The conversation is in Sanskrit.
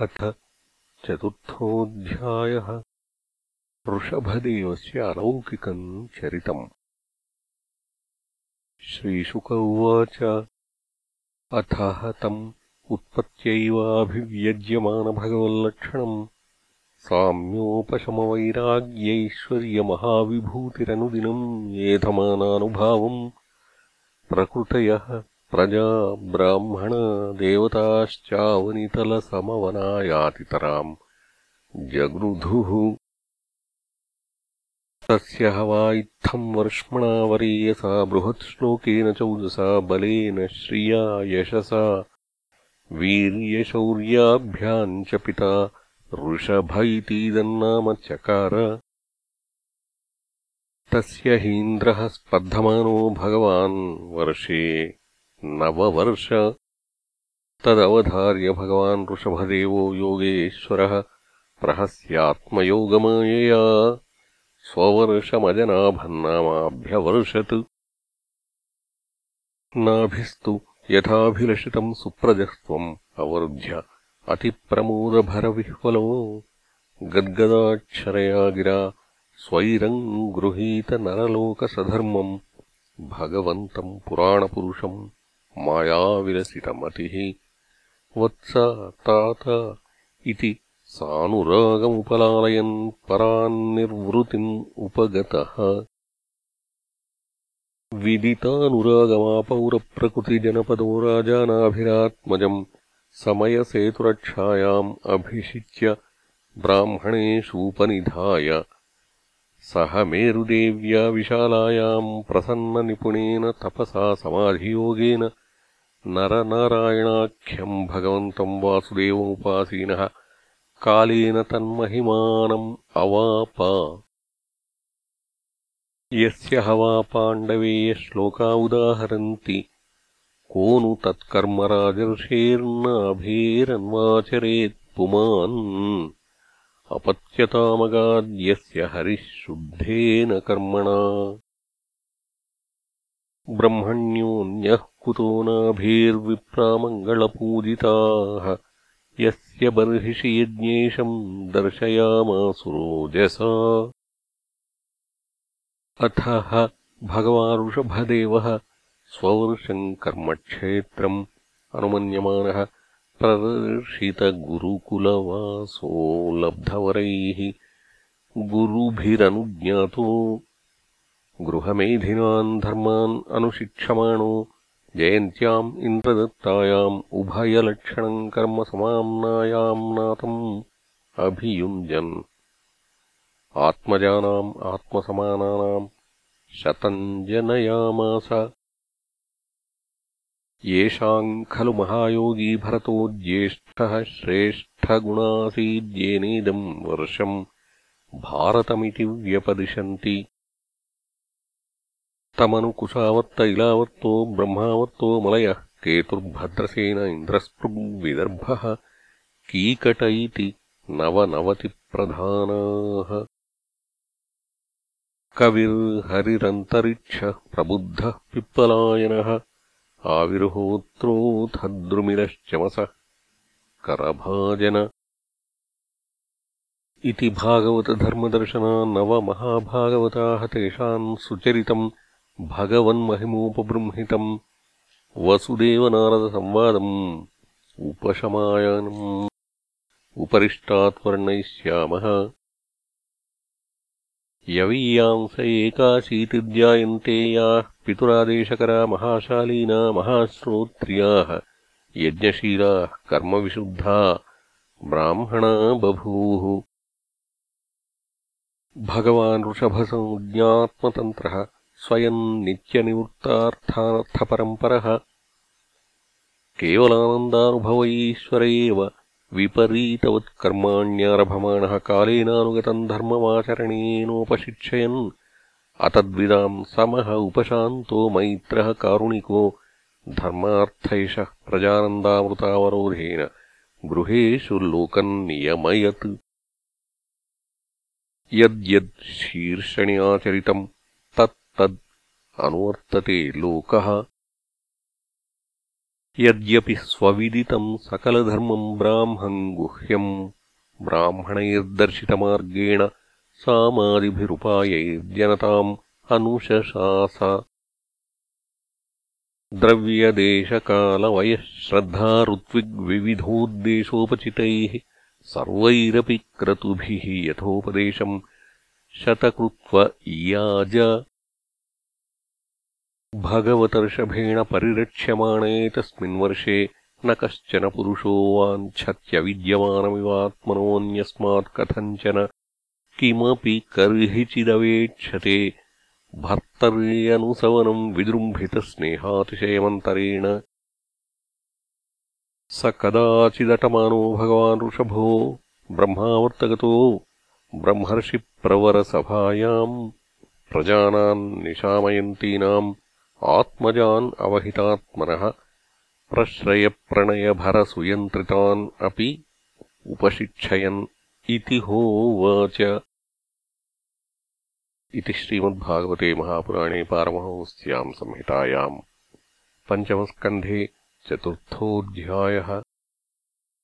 अथ चतुर्थोऽध्यायः ऋषभदेवस्य अलौकिकम् चरितम्। श्रीशुक उवाच अथः तम् उत्पत्त्यैवाभिव्यज्यमानभगवल्लक्षणम् साम्योपशमवैराग्यैश्वर्यमहाविभूतिरनुदिनम् एधमानानुभावम् प्रकृतयः प्रजा ब्राह्मणा देवताश्चावनितलसमवनायातितराम्। जगृधुः तस्य हवा इत्थम् वर्ष्मणा वरेयसा बृहत्श्लोकेन चौदसा बलेन श्रिया यशसा। वीर्यशौर्याभ्याम् च पिता ऋषभ इतीदन्नाम चकार। तस्य हीन्द्रः स्पर्धमानो भगवान् वर्षे नववर्ष। तदवधार्य भगवान् ऋषभदेवो योगेश्वरः प्रहस्यात्मयोगमायया। स्ववर्षमजनाभन्नामाभ्यवर्षत्। नाभिस्तु यथाभिलषितम् सुप्रजस्त्वम् अवरुध्य अतिप्रमोदभरविह्वलो। गद्गदाक्षरया गिरा स्वैरम् गृहीतनरलोकसधर्मम् भगवन्तम् पुराणपुरुषम्। मायाविलसितमतिः वत्स तात इति सानुरागमुपलालयन् परान्निर्वृतिम् उपगतः। विदितानुरागमापौरप्रकृतिजनपदो राजानाभिरात्मजम् समयसेतुरक्षायाम् अभिषिच्य ब्राह्मणेषूपनिधाय सह मेरुदेव्या विशालायाम् प्रसन्ननिपुणेन तपसा समाधियोगेन नरनारायणाख्यम् भगवन्तम् वासुदेवमुपासीनः कालेन तन्महिमानम् अवाप। यस्य हवा पाण्डवेयश्लोका उदाहरन्ति को नु तत्कर्म राजर्षेर्नाभेरन्वाचरेत् पुमान्। अपत्यतामगाद्यस्य हरिः शुद्धेन कर्मणा ब्रह्मण्योऽन्यः कुतो नाभेर्विप्रामङ्गलपूजिताः। यस्य बर्हिषि यज्ञेशम् दर्शयामासुरोजसा। अथः भगवारुषभदेवः स्ववर्षम् कर्मक्षेत्रम् अनुमन्यमानः प्रदर्शितगुरुकुलवासो लब्धवरैः गुरुभिरनुज्ञातो गृहमेधिनान् धर्मान् अनुशिक्षमाणो जयन्त्याम् इन्द्रदत्तायाम् उभयलक्षणम् कर्म समाम्नायाम् नातम् अभियुञ्जन्। आत्मजानाम् आत्मसमानानाम् शतम् जनयामास येषाम् खलु महायोगी भरतो ज्येष्ठः श्रेष्ठगुणासीद्येनेदम् वर्षम् भारतमिति व्यपदिशन्ति तमनुकुशावर्त इलावर्तो ब्रह्मावर्तो मलयः। केतुर्भद्रसेन इन्द्रस्पृग्विदर्भः कीकट इति नवनवतिप्रधानाः। कविर्हरिरन्तरिक्षः प्रबुद्धः पिप्पलायनः। आविर्होत्रोऽथद्रुमिलश्चमसः करभाजन। इति भागवतधर्मदर्शना नवमहाभागवताः तेषाम् सुचरितम्। भगवन्महिमोपबृंहितम् वसुदेवनारदसंवादम् उपशमायनम् उपरिष्टात् वर्णयिष्यामः यवीयांस एकाशीतिर्जायन्ते याः पितुरादेशकरा महाशालीना महाश्रोत्रियाः। यज्ञशीलाः कर्मविशुद्धा ब्राह्मणा बभूः। भगवान् ऋषभसंज्ञात्मतन्त्रः स्वयम् नित्यनिवृत्तार्थानर्थपरम्परः। केवलानन्दानुभव ईश्वर एव विपरीतवत्कर्माण्यारभमाणः कालेनानुगतम् धर्ममाचरणेनोपशिक्षयन्। अतद्विदाम् समः उपशान्तो मैत्रः कारुणिको धर्मार्थैषः प्रजानन्दामृतावरोधेन गृहेषु लोकम् नियमयत् यद्यत् शीर्षणि आचरितम् तत् अनुवर्तते लोकः। यद्यपि स्वविदितम् सकलधर्मम् ब्राह्मम् गुह्यम् ब्राह्मणैर्दर्शितमार्गेण सामादिभिरुपायैर्जनताम् अनुशशास। द्रव्यदेशकालवयः श्रद्धा ऋत्विग्विविधोद्देशोपचितैः सर्वैरपि क्रतुभिः यथोपदेशम् शतकृत्व इयाज भगवतर्षभेण परिरक्ष्यमाणे तस्मिन्वर्षे न कश्चन पुरुषो वाञ्छत्यविद्यमानमिवात्मनोऽन्यस्मात् कथञ्चन। किमपि कर्हिचिदवेक्षते भर्तर्यनुसवनम् विजृम्भितस्नेहातिशयमन्तरेण स कदाचिदटमानो भगवान् ऋषभो ब्रह्मावर्तगतो ब्रह्मर्षिप्रवरसभायाम् प्रजानाम् निशामयन्तीनाम् आत्मजान् अवहितात्मनः प्रश्रयप्रणयभरसुयन्त्रितान् अपि उपशिक्षयन् इति होवाच। इति श्रीमद्भागवते महापुराणे पारमहंस्याम् संहितायाम् पञ्चमस्कन्धे चतुर्थोऽध्यायः।